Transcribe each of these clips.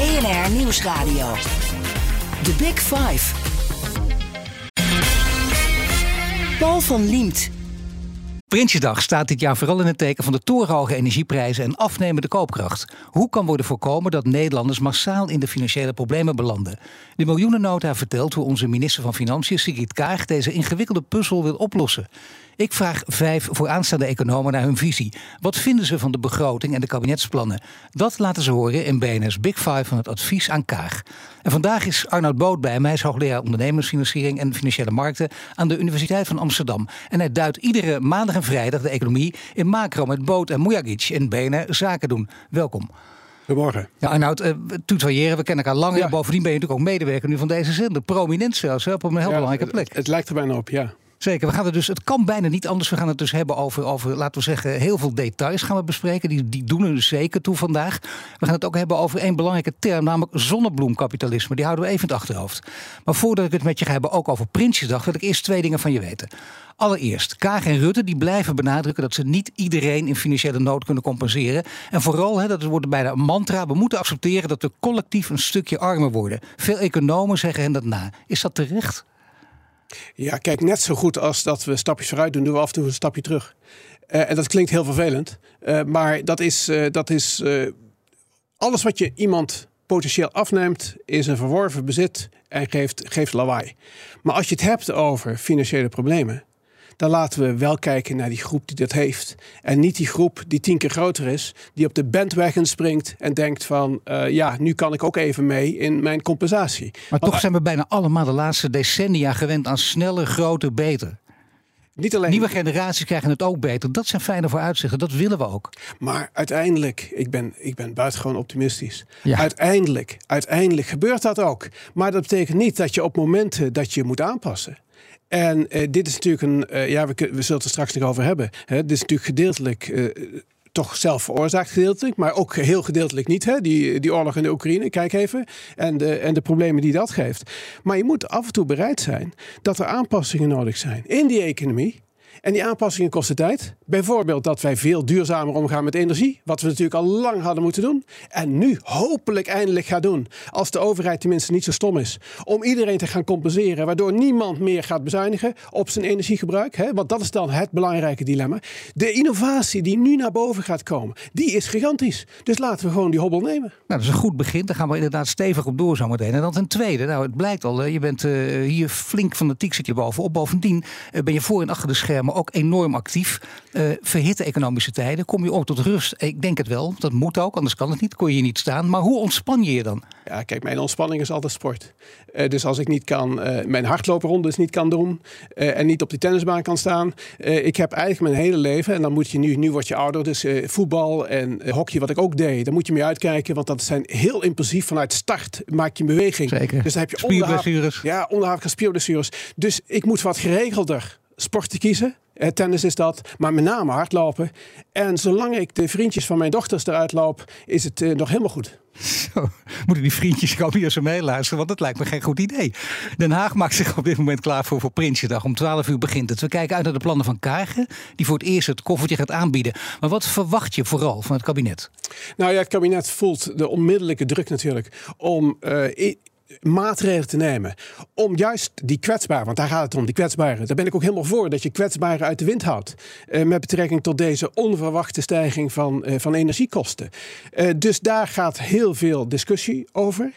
BNR Nieuwsradio. The Big Five. Paul van Liemt. Prinsjesdag staat dit jaar vooral in het teken van de torenhoge energieprijzen en afnemende koopkracht. Hoe kan worden voorkomen dat Nederlanders massaal in de financiële problemen belanden? De miljoenennota vertelt hoe onze minister van Financiën, Sigrid Kaag, deze ingewikkelde puzzel wil oplossen. Ik vraag vijf vooraanstaande economen naar hun visie. Wat vinden ze van de begroting en de kabinetsplannen? Dat laten ze horen in BNS Big Five van het advies aan Kaag. En vandaag is Arnoud Boot bij mij. Hij is hoogleraar ondernemersfinanciering en financiële markten aan de Universiteit van Amsterdam. En hij duidt iedere maandag en vrijdag de economie in macro met Boot en Mujagic in BNR Zaken doen. Welkom. Goedemorgen. Ja, Arnoud, uh, tutoyeren, we kennen elkaar lang. Ja. Bovendien ben je natuurlijk ook medewerker nu van deze zender. Prominent zelfs, op een heel ja, belangrijke plek. Het, het lijkt er bijna op, ja. Zeker, we gaan het dus, het kan bijna niet anders. We gaan het dus hebben over, over laten we zeggen, heel veel details gaan we bespreken. Die, die doen er dus zeker toe vandaag. We gaan het ook hebben over één belangrijke term, namelijk zonnebloemkapitalisme. Die houden we even in het achterhoofd. Maar voordat ik het met je ga hebben, ook over Prinsjesdag, wil ik eerst twee dingen van je weten. Allereerst, Kaag en Rutte die blijven benadrukken dat ze niet iedereen in financiële nood kunnen compenseren. En vooral, hè, dat wordt bijna een mantra, we moeten accepteren dat we collectief een stukje armer worden. Veel economen zeggen hen dat na. Is dat terecht? Ja, kijk, net zo goed als dat we stapjes vooruit doen, doen we af en toe een stapje terug. Uh, en dat klinkt heel vervelend, uh, maar dat is, uh, dat is alles wat je iemand potentieel afneemt, is een verworven bezit en geeft, geeft lawaai. Maar als je het hebt over financiële problemen, dan laten we wel kijken naar die groep die dat heeft. En niet die groep die tien keer groter is, die op de bandwagon springt en denkt van uh, ja, nu kan ik ook even mee in mijn compensatie. Maar Want, toch zijn we bijna allemaal de laatste decennia gewend aan sneller, groter, beter. Niet alleen... Nieuwe generaties krijgen het ook beter. Dat zijn fijne vooruitzichten. Dat willen we ook. Maar uiteindelijk, ik ben, ik ben buitengewoon optimistisch. Ja. Uiteindelijk, uiteindelijk gebeurt dat ook. Maar dat betekent niet dat je op momenten dat je moet aanpassen. En uh, dit is natuurlijk een, uh, ja, we, we zullen het er straks nog over hebben. Hè? Dit is natuurlijk gedeeltelijk uh, toch zelf veroorzaakt gedeeltelijk, maar ook heel gedeeltelijk niet. Hè? Die, die oorlog in de Oekraïne, kijk even. En de, en de problemen die dat geeft. Maar je moet af en toe bereid zijn dat er aanpassingen nodig zijn in die economie. En die aanpassingen kosten tijd. Bijvoorbeeld dat wij veel duurzamer omgaan met energie. Wat we natuurlijk al lang hadden moeten doen. En nu hopelijk eindelijk gaan doen. Als de overheid tenminste niet zo stom is. Om iedereen te gaan compenseren. Waardoor niemand meer gaat bezuinigen op zijn energiegebruik. Hè? Want dat is dan het belangrijke dilemma. De innovatie die nu naar boven gaat komen. Die is gigantisch. Dus laten we gewoon die hobbel nemen. Nou, dat is een goed begin. Daar gaan we inderdaad stevig op door zometeen. En dan ten tweede. Nou, het blijkt al. Je bent uh, hier flink van de tiek zit je bovenop. Bovendien uh, ben je voor en achter de schermen maar ook enorm actief. Uh, verhitte economische tijden, kom je ook tot rust? Ik denk het wel, dat moet ook, anders kan het niet, kon je hier niet staan. Maar hoe ontspan je je dan? Ja, kijk, mijn ontspanning is altijd sport. Uh, dus als ik niet kan, uh, mijn hardlooprondes niet kan doen en niet op de tennisbaan kan staan. ik heb eigenlijk mijn hele leven, en dan moet je nu, nu word je ouder, dus voetbal en hockey, wat ik ook deed, daar moet je mee uitkijken, want dat zijn heel impulsief vanuit start maak je beweging. Zeker. Dus dan heb je spierblessures. Ja, onderhavige spierblessures. Dus ik moet wat geregelder sport te kiezen. Eh, tennis is dat, maar met name hardlopen. En zolang ik de vriendjes van mijn dochters eruit loop, is het uh, nog helemaal goed. Zo, moeten die vriendjes gewoon weer zo meeluisteren? Want dat lijkt me geen goed idee. Den Haag maakt zich op dit moment klaar voor, voor Prinsjesdag. Om 12 uur begint het. We kijken uit naar de plannen van Kagen, die voor het eerst het koffertje gaat aanbieden. Maar wat verwacht je vooral van het kabinet? Nou ja, het kabinet voelt de onmiddellijke druk natuurlijk om uh, maatregelen te nemen om juist die kwetsbaren, want daar gaat het om, die kwetsbaren. Daar ben ik ook helemaal voor, dat je kwetsbaren uit de wind houdt. Uh, met betrekking tot deze onverwachte stijging van, uh, van energiekosten. Uh, dus daar gaat heel veel discussie over.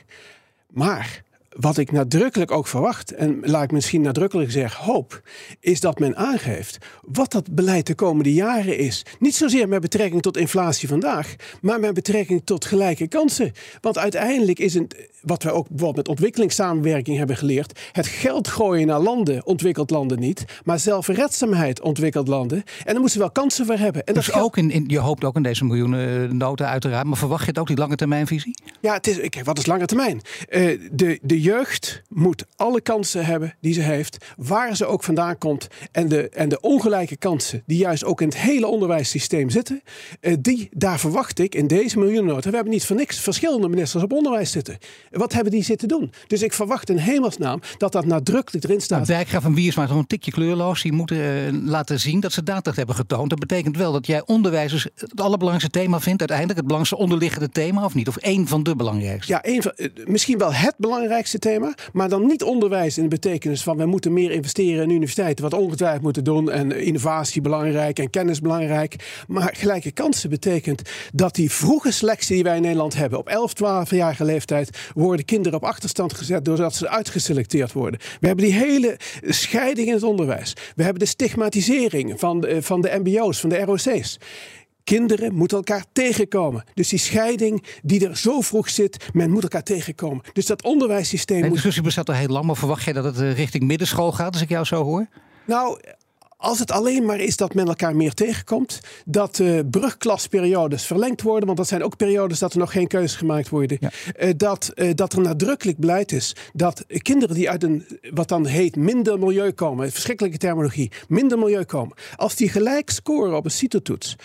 Maar wat ik nadrukkelijk ook verwacht, en laat ik misschien nadrukkelijk zeggen hoop, is dat men aangeeft wat dat beleid de komende jaren is. Niet zozeer met betrekking tot inflatie vandaag, maar met betrekking tot gelijke kansen. Want uiteindelijk is het, wat we ook bijvoorbeeld met ontwikkelingssamenwerking hebben geleerd, het geld gooien naar landen, ontwikkeld landen niet, maar zelfredzaamheid ontwikkeld landen. En daar moeten ze wel kansen voor hebben. En dus dat ook in, in, je hoopt ook in deze miljoenen eh, noten uiteraard, maar verwacht je het ook die lange termijnvisie? Ja, het is, kijk, wat is lange termijn? Uh, de, de jeugd moet alle kansen hebben die ze heeft, waar ze ook vandaan komt. En de, en de ongelijke kansen die juist ook in het hele onderwijssysteem zitten, uh, die, daar verwacht ik in deze miljoenennota. We hebben niet voor niks verschillende ministers op onderwijs zitten. Wat hebben die zitten doen? Dus ik verwacht in hemelsnaam dat dat nadrukkelijk erin staat. Nou, Dijkgraaf en Wiers maar een tikje kleurloos. Die moeten uh, laten zien dat ze daadkracht hebben getoond. Dat betekent wel dat jij onderwijzers het allerbelangrijkste thema vindt. Uiteindelijk het belangrijkste onderliggende thema of niet? Of één van de belangrijkste? Ja, één van, misschien wel het belangrijkste thema. Maar dan niet onderwijs in de betekenis van we moeten meer investeren in universiteiten. Wat ongetwijfeld moeten doen. En innovatie belangrijk en kennis belangrijk. Maar gelijke kansen betekent dat die vroege selectie die wij in Nederland hebben. Op 11, 12-jarige leeftijd worden kinderen op achterstand gezet doordat ze uitgeselecteerd worden. We hebben die hele scheiding in het onderwijs. We hebben de stigmatisering van de, van de MBO's, van de ROC's. Kinderen moeten elkaar tegenkomen. Dus die scheiding die er zo vroeg zit, men moet elkaar tegenkomen. Dus dat onderwijssysteem. De discussie moet... bestaat al heel lang, maar verwacht jij dat het eh, richting middenschool gaat, als ik jou zo hoor? Nou, als het alleen maar is dat men elkaar meer tegenkomt, dat uh, brugklasperiodes verlengd worden, want dat zijn ook periodes dat er nog geen keuzes gemaakt worden, ja. uh, dat, uh, dat er nadrukkelijk beleid is dat kinderen die uit een, wat dan heet, minder milieu komen, verschrikkelijke terminologie, minder milieu komen, als die gelijk scoren op een CITO-toets,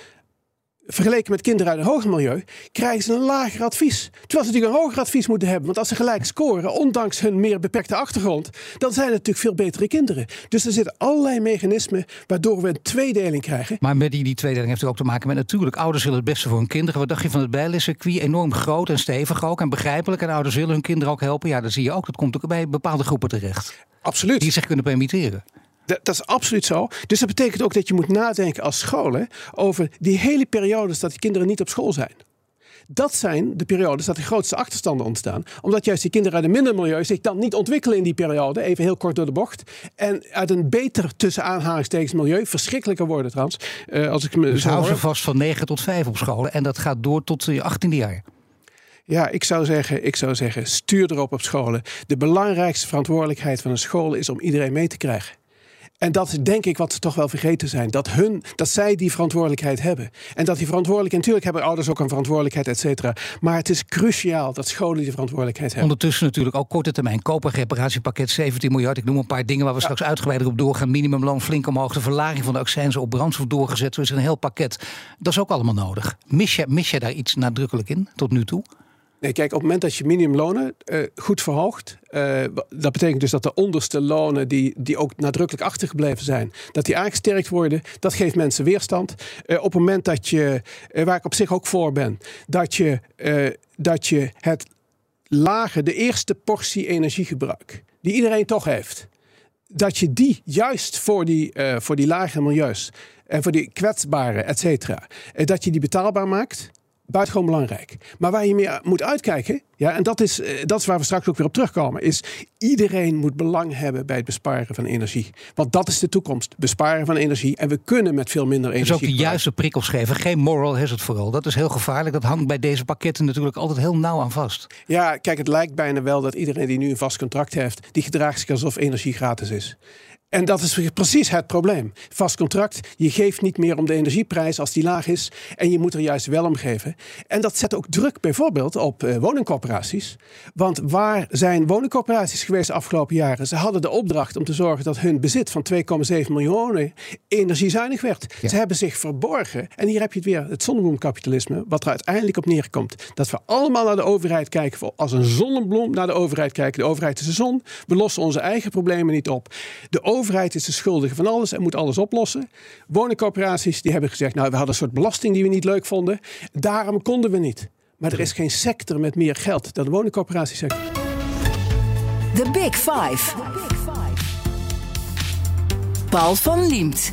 vergeleken met kinderen uit een hoger milieu, krijgen ze een lager advies. Terwijl ze natuurlijk een hoger advies moeten hebben. Want als ze gelijk scoren, ondanks hun meer beperkte achtergrond, dan zijn het natuurlijk veel betere kinderen. Dus er zitten allerlei mechanismen waardoor we een tweedeling krijgen. Maar met die, die tweedeling heeft ook te maken met natuurlijk, ouders willen het beste voor hun kinderen. Wat dacht je van het bijlescircuit? Enorm groot en stevig ook en begrijpelijk. En ouders willen hun kinderen ook helpen. Ja, dat zie je ook. Dat komt ook bij bepaalde groepen terecht. Absoluut. Die zich kunnen permitteren. Dat, dat, is absoluut zo. Dus dat betekent ook dat je moet nadenken als scholen over die hele periodes dat die kinderen niet op school zijn. Dat zijn de periodes dat de grootste achterstanden ontstaan. Omdat juist die kinderen uit een minder milieu zich dan niet ontwikkelen in die periode. Even heel kort door de bocht. En uit een beter tussen aanhalingstekens milieu. Verschrikkelijker worden trouwens. Uh, als ik me dus hou ze vast van 9 tot 5 op scholen. En dat gaat door tot je 18e jaar. Ja, ik zou, zeggen, ik zou zeggen, stuur erop op scholen. De belangrijkste verantwoordelijkheid van een school is om iedereen mee te krijgen. En dat is denk ik wat ze toch wel vergeten zijn. Dat, hun, dat zij die verantwoordelijkheid hebben. En dat die verantwoordelijkheid, natuurlijk hebben ouders ook een verantwoordelijkheid, et cetera. Maar het is cruciaal dat scholen die verantwoordelijkheid hebben. Ondertussen natuurlijk ook korte termijn. Koper, reparatiepakket 17 miljard. Ik noem een paar dingen waar we ja. straks uitgebreider op doorgaan. Minimumloon flink omhoog. De verlaging van de accijnzen op brandstof doorgezet. Dus een heel pakket. Dat is ook allemaal nodig. Mis je, mis je daar iets nadrukkelijk in tot nu toe? Nee, kijk, op het moment dat je minimumlonen uh, goed verhoogt, uh, dat betekent dus dat de onderste lonen, die, die ook nadrukkelijk achtergebleven zijn, dat die aangesterkt worden. Dat geeft mensen weerstand. Uh, op het moment dat je, waar ik op zich ook voor ben, dat je, dat je het lage, de eerste portie energiegebruik, die iedereen toch heeft, dat je die juist voor die, voor die lage milieus en voor die kwetsbare, et cetera, dat je die betaalbaar maakt buitengewoon belangrijk. Maar waar je meer moet uitkijken, ja, en dat is, eh, dat is waar we straks ook weer op terugkomen, is iedereen moet belang hebben bij het besparen van energie. Want dat is de toekomst, besparen van energie. En we kunnen met veel minder energie. Dus ook de juiste prikkels geven, geen moral hazard vooral. Dat is heel gevaarlijk. Dat hangt bij deze pakketten natuurlijk altijd heel nauw aan vast. Ja, kijk, het lijkt bijna wel dat iedereen die nu een vast contract heeft, die gedraagt zich alsof energie gratis is. En dat is precies het probleem. Vast contract, je geeft niet meer om de energieprijs als die laag is. En je moet er juist wel om geven. En dat zet ook druk bijvoorbeeld op uh, woningcorporaties. Want waar zijn woningcorporaties geweest de afgelopen jaren? Ze hadden de opdracht om te zorgen dat hun bezit van 2,7 miljoen energiezuinig werd. Ze hebben zich verborgen. En hier heb je het weer, het zonnebloemkapitalisme. Wat er uiteindelijk op neerkomt. Dat we allemaal naar de overheid kijken. Als een zonnebloem naar de overheid kijken. De overheid is de zon. We lossen onze eigen problemen niet op. De overheid is de schuldige van alles en moet alles oplossen. Woningcorporaties die hebben gezegd, nou we hadden een soort belasting die we niet leuk vonden. Daarom konden we niet. Maar er is geen sector met meer geld dan de woningcorporatiesector. The Big Five. Paul van Liemt.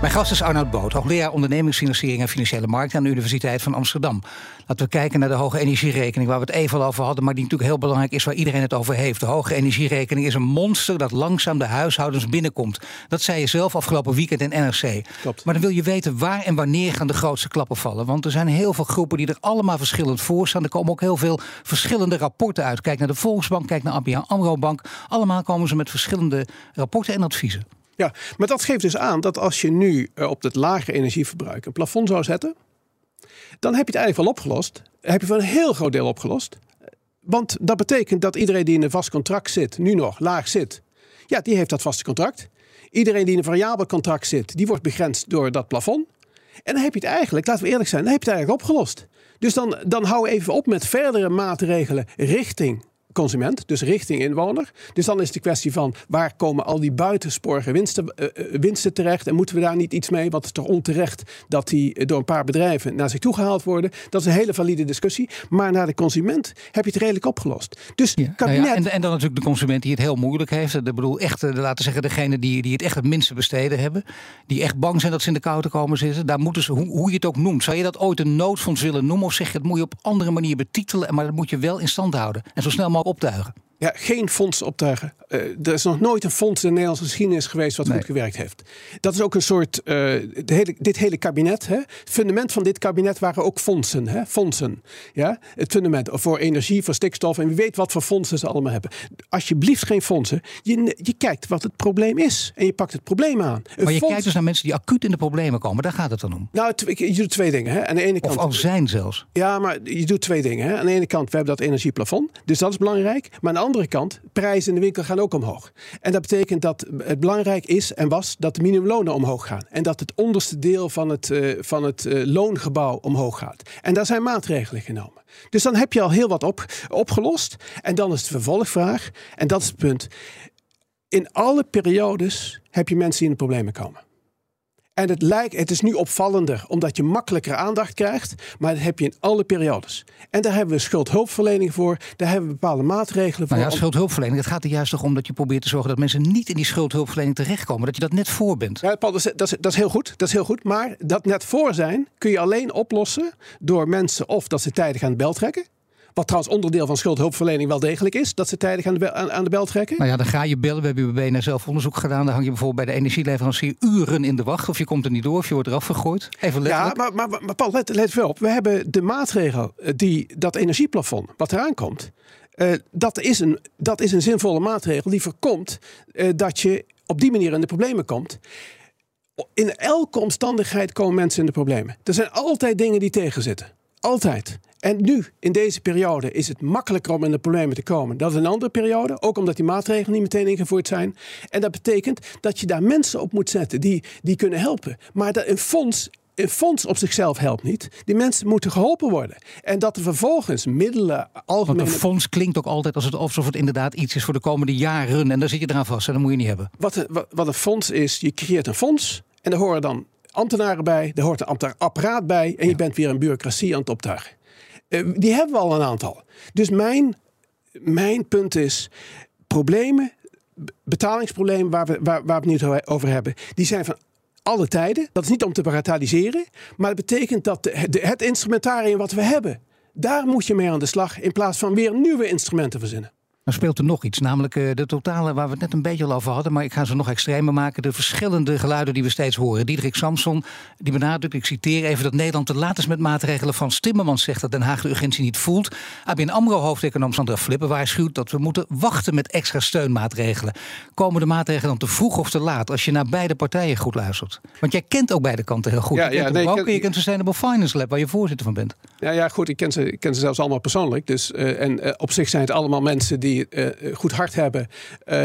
Mijn gast is Arnoud Boot, hoogleraar ondernemingsfinanciering en financiële markten aan de Universiteit van Amsterdam. Laten we kijken naar de hoge energierekening, waar we het even al over hadden, maar die natuurlijk heel belangrijk is, waar iedereen het over heeft. De hoge energierekening is een monster dat langzaam de huishoudens binnenkomt. Dat zei je zelf afgelopen weekend in NRC. Klopt. Maar dan wil je weten waar en wanneer gaan de grootste klappen vallen. Want er zijn heel veel groepen die er allemaal verschillend voor staan. Er komen ook heel veel verschillende rapporten uit. Kijk naar de Volksbank, kijk naar ABN AMRO Bank. Allemaal komen ze met verschillende rapporten en adviezen. Ja, maar dat geeft dus aan dat als je nu eh, op het lage energieverbruik een plafond zou zetten, dan heb je het eigenlijk wel opgelost. Heb je voor een heel groot deel opgelost. Want dat betekent dat iedereen die in een vast contract zit, nu nog laag zit, ja, die heeft dat vaste contract. Iedereen die in een variabel contract zit, die wordt begrensd door dat plafond. En dan heb je het eigenlijk, laten we eerlijk zijn, dan heb je het eigenlijk opgelost. Dus dan, dan hou even op met verdere maatregelen richting consument, dus richting inwoner. Dus dan is het de kwestie van waar komen al die buitensporige winsten, uh, winsten terecht en moeten we daar niet iets mee? Want het is toch onterecht dat die door een paar bedrijven naar zich toe gehaald worden. Dat is een hele valide discussie. Maar naar de consument heb je het redelijk opgelost. Dus ja, kabinet... Nou ja, en, en, dan natuurlijk de consument die het heel moeilijk heeft. Ik bedoel, echt, laten zeggen, degene die, die het echt het minste besteden hebben. Die echt bang zijn dat ze in de kou te komen zitten. Daar moeten ze, hoe, hoe je het ook noemt. Zou je dat ooit een noodfonds willen noemen? Of zeg je, het moet je op andere manier betitelen. Maar dat moet je wel in stand houden. En zo snel mogelijk optuigen. Ja, geen fonds optuigen. Uh, er is nog nooit een fonds in de Nederlandse geschiedenis geweest wat goed gewerkt heeft. Dat is ook een soort. Uh, hele, dit hele kabinet. Hè, het fundament van dit kabinet waren ook fondsen. Hè, fondsen. Ja, het fundament voor energie, voor stikstof. En wie weet wat voor fondsen ze allemaal hebben. Alsjeblieft geen fondsen. Je, je kijkt wat het probleem is. En je pakt het probleem aan. Een maar je kijkt dus naar mensen die acuut in de problemen komen. Daar gaat het dan om. Nou, je doet twee dingen. Hè. Aan de ene kant, of al zijn zelfs. Ja, maar je doet twee dingen. Hè. Aan de ene kant, we hebben dat energieplafond. Dus dat is belangrijk. Maar aan de andere kant, prijzen in de winkel gaan ook omhoog. En dat betekent dat het belangrijk is en was dat de minimumlonen omhoog gaan. En dat het onderste deel van het, uh, van het uh, loongebouw omhoog gaat. En daar zijn maatregelen genomen. Dus dan heb je al heel wat op, opgelost. En dan is de vervolgvraag, en dat is het punt. In alle periodes heb je mensen die in de problemen komen. En het, lijkt, het is nu opvallender omdat je makkelijker aandacht krijgt. Maar dat heb je in alle periodes. En daar hebben we schuldhulpverlening voor. Daar hebben we bepaalde maatregelen voor. Nou ja, schuldhulpverlening. Het gaat er juist toch om dat je probeert te zorgen dat mensen niet in die schuldhulpverlening terechtkomen. Dat je dat net voor bent. Ja, Paul, dat is, dat, is, dat is heel goed. Dat is heel goed. Maar dat net voor zijn kun je alleen oplossen door mensen of dat ze tijdig aan de bel trekken. Wat trouwens onderdeel van schuldhulpverlening wel degelijk is. Dat ze tijdig aan de, bel, aan, aan de bel trekken. Nou ja, dan ga je bellen. We hebben bij BNR zelf onderzoek gedaan. Dan hang je bijvoorbeeld bij de energieleverancier uren in de wacht. Of je komt er niet door of je wordt eraf gegooid. Even letterlijk. Ja, maar, maar, maar Paul, let, let wel op. We hebben de maatregel die dat energieplafond wat eraan komt. Uh, dat, is een, dat is een zinvolle maatregel die voorkomt uh, dat je op die manier in de problemen komt. In elke omstandigheid komen mensen in de problemen. Er zijn altijd dingen die tegenzitten. Altijd. En nu, in deze periode, is het makkelijker om in de problemen te komen dan in een andere periode. Ook omdat die maatregelen niet meteen ingevoerd zijn. En dat betekent dat je daar mensen op moet zetten die, die kunnen helpen. Maar dat een fonds een fonds op zichzelf helpt niet. Die mensen moeten geholpen worden. En dat er vervolgens middelen algemeen. Want een fonds klinkt ook altijd als het, alsof het inderdaad iets is voor de komende jaren. En dan zit je eraan vast en dat moet je niet hebben. Wat, wat, wat een fonds is, je creëert een fonds. En daar horen dan ambtenaren bij, er hoort een apparaat bij. En je bent weer een bureaucratie aan het optuigen. Uh, die hebben we al een aantal. Dus mijn, mijn punt is: problemen, betalingsproblemen waar we, waar, waar we het nu over hebben, die zijn van alle tijden. Dat is niet om te bagatelliseren, maar het betekent dat het instrumentarium wat we hebben, daar moet je mee aan de slag in plaats van weer nieuwe instrumenten verzinnen. Dan speelt er nog iets, namelijk eh, de totale waar we het net een beetje al over hadden, maar ik ga ze nog extremer maken. De verschillende geluiden die we steeds horen. Diederik Samson, die benadrukt, ik citeer even, dat Nederland te laat is met maatregelen van Timmermans zegt dat Den Haag de urgentie niet voelt. ABN AMRO hoofdeconoom Sandra Flippen waarschuwt dat we moeten wachten met extra steunmaatregelen. Komen de maatregelen dan te vroeg of te laat als je naar beide partijen goed luistert? Want jij kent ook beide kanten heel goed. Ja, je kent ja, nee, ook, ken... je kent Sustainable Finance Lab, waar je voorzitter van bent. Ja, ja goed, ik ken ze, ik ken ze zelfs allemaal persoonlijk. Dus, uh, en uh, op zich zijn het allemaal mensen die uh, goed hart hebben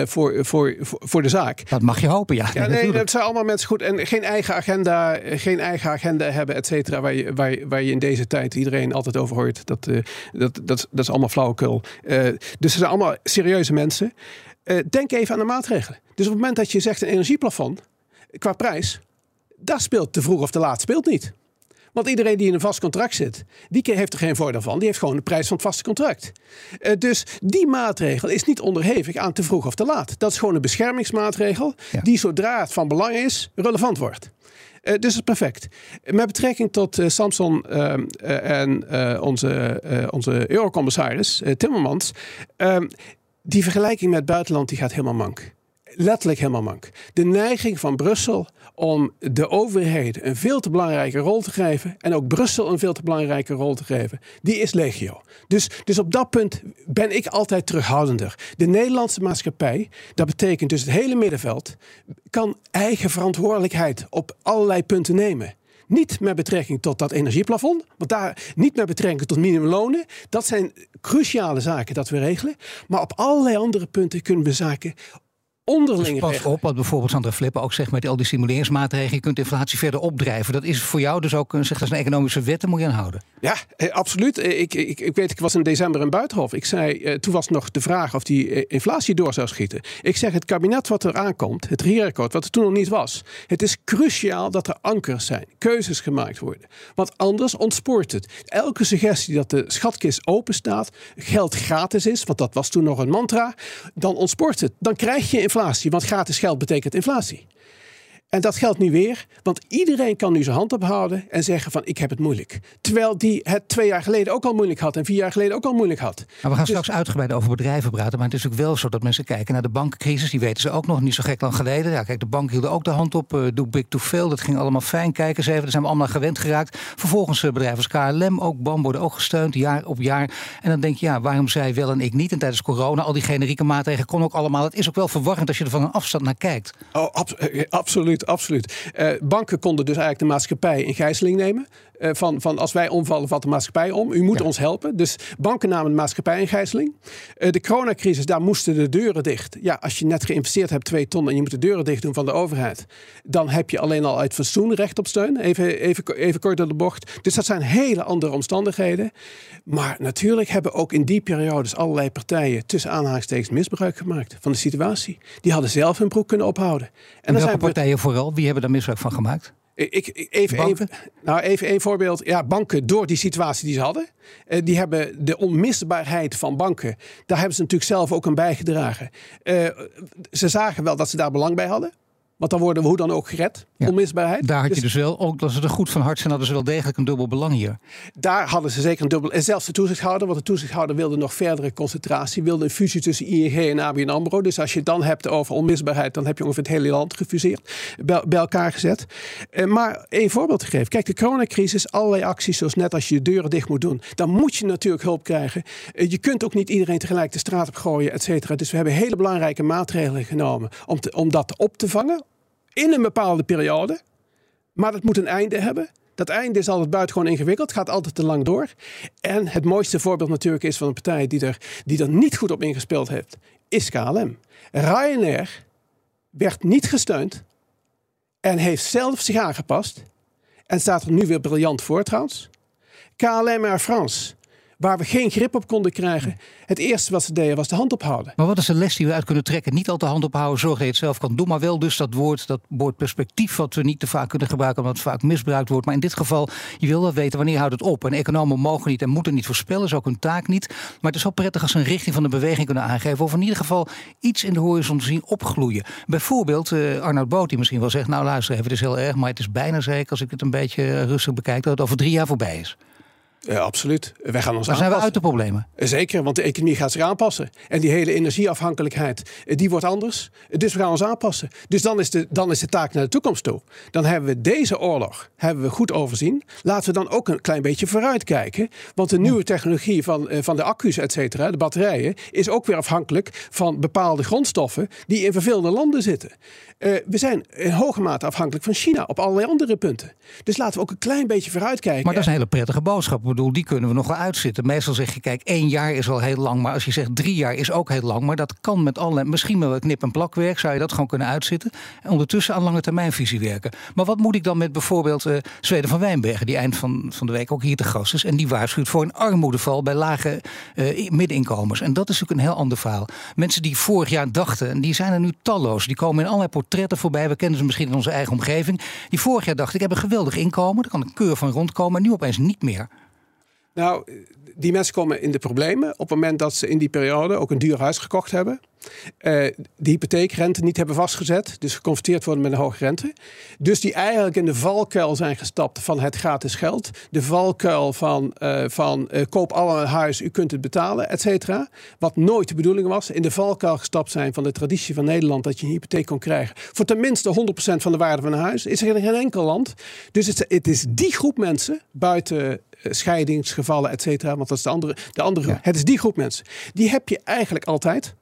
voor, voor, voor de zaak. Dat mag je hopen, ja. ja nee, dat zijn allemaal mensen goed. En geen eigen agenda, geen eigen agenda hebben, et cetera. Waar je, waar, waar je in deze tijd iedereen altijd over hoort. Dat, dat, dat, dat is allemaal flauwekul. dus ze zijn allemaal serieuze mensen. denk even aan de maatregelen. Dus op het moment dat je zegt een energieplafond qua prijs. Dat speelt te vroeg of te laat speelt niet. Want iedereen die in een vast contract zit, die heeft er geen voordeel van. Die heeft gewoon de prijs van het vaste contract. Uh, dus die maatregel is niet onderhevig aan te vroeg of te laat. Dat is gewoon een beschermingsmaatregel die zodra het van belang is, relevant wordt. Uh, dus het is perfect. Met betrekking tot uh, Samson en onze, onze eurocommissaris Timmermans. Ehm, die vergelijking met het buitenland die gaat helemaal mank letterlijk helemaal mank. De neiging van Brussel om de overheden een veel te belangrijke rol te geven en ook Brussel een veel te belangrijke rol te geven, die is legio. Dus, dus op dat punt ben ik altijd terughoudender. De Nederlandse maatschappij, dat betekent dus het hele middenveld, kan eigen verantwoordelijkheid op allerlei punten nemen. Niet met betrekking tot dat energieplafond, want daar niet met betrekking tot minimumlonen. Dat zijn cruciale zaken dat we regelen. Maar op allerlei andere punten kunnen we zaken onderling. Dus pas op, wat bijvoorbeeld Sandra Flippen ook zegt met al die stimuleringsmaatregelen. Je kunt inflatie verder opdrijven. Dat is voor jou dus ook een, zeg, dat is een economische wet, daar moet je aan houden. Ja, eh, absoluut. Eh, ik, ik, ik weet, ik was in december in Buitenhof. Ik zei, eh, toen was nog de vraag of die inflatie door zou schieten. Ik zeg, het kabinet wat er aankomt, het regeerakkoord, wat er toen nog niet was. Het is cruciaal dat er ankers zijn, keuzes gemaakt worden. Want anders ontspoort het. Elke suggestie dat de schatkist open staat, geld gratis is, want dat was toen nog een mantra, dan ontspoort het. Dan krijg je inflatie, want gratis geld betekent inflatie. En dat geldt nu weer, want iedereen kan nu zijn hand ophouden en zeggen van ik heb het moeilijk. Terwijl die het twee jaar geleden ook al moeilijk had en vier jaar geleden ook al moeilijk had. Maar we gaan dus... straks uitgebreid over bedrijven praten, maar het is ook wel zo dat mensen kijken naar de bankencrisis. Die weten ze ook nog niet zo gek lang geleden. Ja, kijk, de bank hield ook de hand op, uh, do big to fail. Dat ging allemaal fijn. Kijken ze even, daar zijn we allemaal gewend geraakt. Vervolgens uh, bedrijven als KLM, ook BAM worden ook gesteund jaar op jaar. En dan denk je, ja, waarom zij wel en ik niet? En tijdens corona, al die generieke maatregelen kon ook allemaal. Het is ook wel verwarrend als je er van een afstand naar kijkt. Oh, ab eh, absoluut absoluut. Uh, banken konden dus eigenlijk de maatschappij in gijzeling nemen. Uh, van, van als wij omvallen, valt de maatschappij om. U moet ons helpen. Dus banken namen de maatschappij in gijzeling. Uh, de coronacrisis, daar moesten de deuren dicht. Ja, als je net geïnvesteerd hebt, twee ton, en je moet de deuren dicht doen van de overheid. Dan heb je alleen al uit fatsoen recht op steun. Even, even, even kort door de bocht. Dus dat zijn hele andere omstandigheden. Maar natuurlijk hebben ook in die periodes allerlei partijen tussen aanhalingstekens misbruik gemaakt van de situatie. Die hadden zelf hun broek kunnen ophouden. En, en welke partijen vooral? Wie hebben daar misbruik van gemaakt? Ik, even, even, nou even een voorbeeld. Ja, banken, door die situatie die ze hadden, eh, die hebben de onmisbaarheid van banken, daar hebben ze natuurlijk zelf ook aan bijgedragen. Uh, ze zagen wel dat ze daar belang bij hadden. Want dan worden we hoe dan ook gered. Onmisbaarheid. Daar had je dus, dus wel, ook dat ze er goed van hart zijn, hadden ze wel degelijk een dubbel belang hier. Daar hadden ze zeker een dubbel. En zelfs de toezichthouder, want de toezichthouder wilde nog verdere concentratie, wilde een fusie tussen ING en ABN Ambro. Dus als je het dan hebt over onmisbaarheid, dan heb je ongeveer het hele land gefuseerd, bij, bij elkaar gezet. Eh, maar één voorbeeld te geven. Kijk, de coronacrisis, allerlei acties, zoals net als je de deuren dicht moet doen, dan moet je natuurlijk hulp krijgen. Eh, je kunt ook niet iedereen tegelijk de straat op gooien, et cetera. Dus we hebben hele belangrijke maatregelen genomen om, te, om dat op te vangen in een bepaalde periode. Maar dat moet een einde hebben. Dat einde is altijd buitengewoon ingewikkeld, gaat altijd te lang door. En het mooiste voorbeeld natuurlijk is van een partij die er, die er niet goed op ingespeeld heeft, is KLM. Ryanair werd niet gesteund en heeft zelf zich aangepast. En staat er nu weer briljant voor trouwens. KLM Air France waar we geen grip op konden krijgen. Het eerste wat ze deden was de hand ophouden. Maar wat is de les die we uit kunnen trekken? Niet al de hand ophouden, zorg dat je het zelf kan doen. Maar wel dus dat woord, dat woord perspectief, wat we niet te vaak kunnen gebruiken, omdat het vaak misbruikt wordt. Maar in dit geval, je wil wel weten wanneer houdt het op. En economen mogen niet en moeten niet voorspellen, is ook hun taak niet. Maar het is wel prettig als ze een richting van de beweging kunnen aangeven. Of in ieder geval iets in de horizon te zien opgloeien. Bijvoorbeeld, uh, Arnoud Boot die misschien wel zegt, nou luister even, het is heel erg, maar het is bijna zeker als ik het een beetje rustig bekijk, dat het over drie jaar voorbij is. Ja, absoluut. Wij gaan ons maar zijn we uit de problemen? Zeker, want de economie gaat zich aanpassen. En die hele energieafhankelijkheid, eh, die wordt anders. Dus we gaan ons aanpassen. Dus dan is de, dan is de taak naar de toekomst toe. Dan hebben we deze oorlog hebben we goed overzien. Laten we dan ook een klein beetje vooruitkijken. Want de nieuwe technologie van, eh, van de accu's, et cetera, de batterijen, is ook weer afhankelijk van bepaalde grondstoffen die in vervelende landen zitten. Uh, we zijn in hoge mate afhankelijk van China op allerlei andere punten. Dus laten we ook een klein beetje vooruitkijken. Maar dat is een hele prettige boodschap bedoel, die kunnen we nog wel uitzitten. Meestal zeg je, kijk, één jaar is al heel lang. Maar als je zegt drie jaar is ook heel lang. Maar dat kan met alle, misschien wel knip- en plakwerk, zou je dat gewoon kunnen uitzitten. En ondertussen aan lange termijnvisie werken. Maar wat moet ik dan met bijvoorbeeld uh, Zweden van Wijnbergen, die eind van, van de week ook hier te gast is. En die waarschuwt voor een armoedeval bij lage uh. En dat is natuurlijk een heel ander verhaal. Mensen die vorig jaar dachten, en die zijn er nu talloos. Die komen in allerlei voorbij. We kennen ze misschien in onze eigen omgeving. Die vorig jaar dachten, ik heb een geweldig inkomen. Daar kan een keur van rondkomen. En nu opeens niet meer. Nou, die mensen komen in de problemen op het moment dat ze in die periode ook een duur huis gekocht hebben. Uh, de hypotheekrente niet hebben vastgezet, dus geconfronteerd worden met een hoge rente. Dus die eigenlijk in de valkuil zijn gestapt van het gratis geld. De valkuil van, uh, van uh, koop al een huis, u kunt het betalen, et cetera. Wat nooit de bedoeling was. In de valkuil gestapt zijn van de traditie van Nederland dat je een hypotheek kon krijgen voor tenminste 100% van de waarde van een huis. Is er in geen enkel land. Dus het, het is die groep mensen buiten scheidingsgevallen, et cetera. Want dat is de andere. De andere ja. Het is die groep mensen. Die heb je eigenlijk altijd.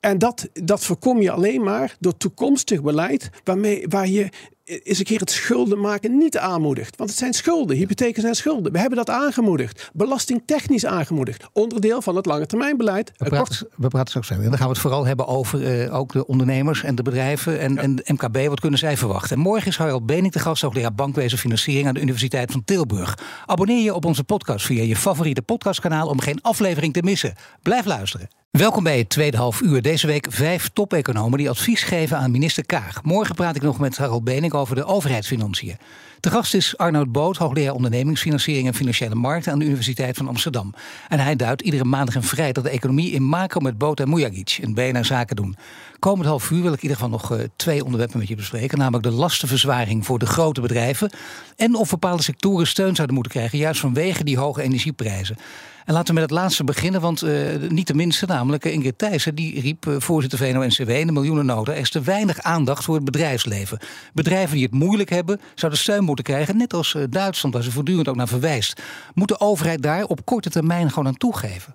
En dat, dat voorkom je alleen maar door toekomstig beleid waarmee, waar je is een keer het schulden maken niet aanmoedigt. Want het zijn schulden, hypotheken zijn schulden. We hebben dat aangemoedigd, belastingtechnisch aangemoedigd. Onderdeel van het lange termijnbeleid. We praten, we praten straks verder. En dan gaan we het vooral hebben over uh, ook de ondernemers en de bedrijven en, ja. en MKB. Wat kunnen zij verwachten? En morgen is Harald Bening de gast, hoogleraar bankwezen financiering aan de Universiteit van Tilburg. Abonneer je op onze podcast via je favoriete podcastkanaal om geen aflevering te missen. Blijf luisteren. Welkom bij het tweede half uur. Deze week vijf top-economen die advies geven aan minister Kaag. Morgen praat ik nog met Harold Bening over de overheidsfinanciën. De gast is Arnoud Boot, hoogleraar ondernemingsfinanciering en financiële markten aan de Universiteit van Amsterdam. En hij duidt iedere maandag en vrijdag de economie in macro met Boot en Mujagic in BNR Zaken doen. Komend half uur wil ik in ieder geval nog uh, twee onderwerpen met je bespreken. Namelijk de lastenverzwaring voor de grote bedrijven. En of bepaalde sectoren steun zouden moeten krijgen, juist vanwege die hoge energieprijzen. En laten we met het laatste beginnen, want uh, niet de minste, namelijk uh, Ingrid Thijssen, die riep uh, voorzitter VNO-NCW in de miljoenennota. Er is te weinig aandacht voor het bedrijfsleven. Bedrijven die het moeilijk hebben, zouden steun moeten krijgen, net als Duitsland, waar ze voortdurend ook naar verwijst. Moet de overheid daar op korte termijn gewoon aan toegeven?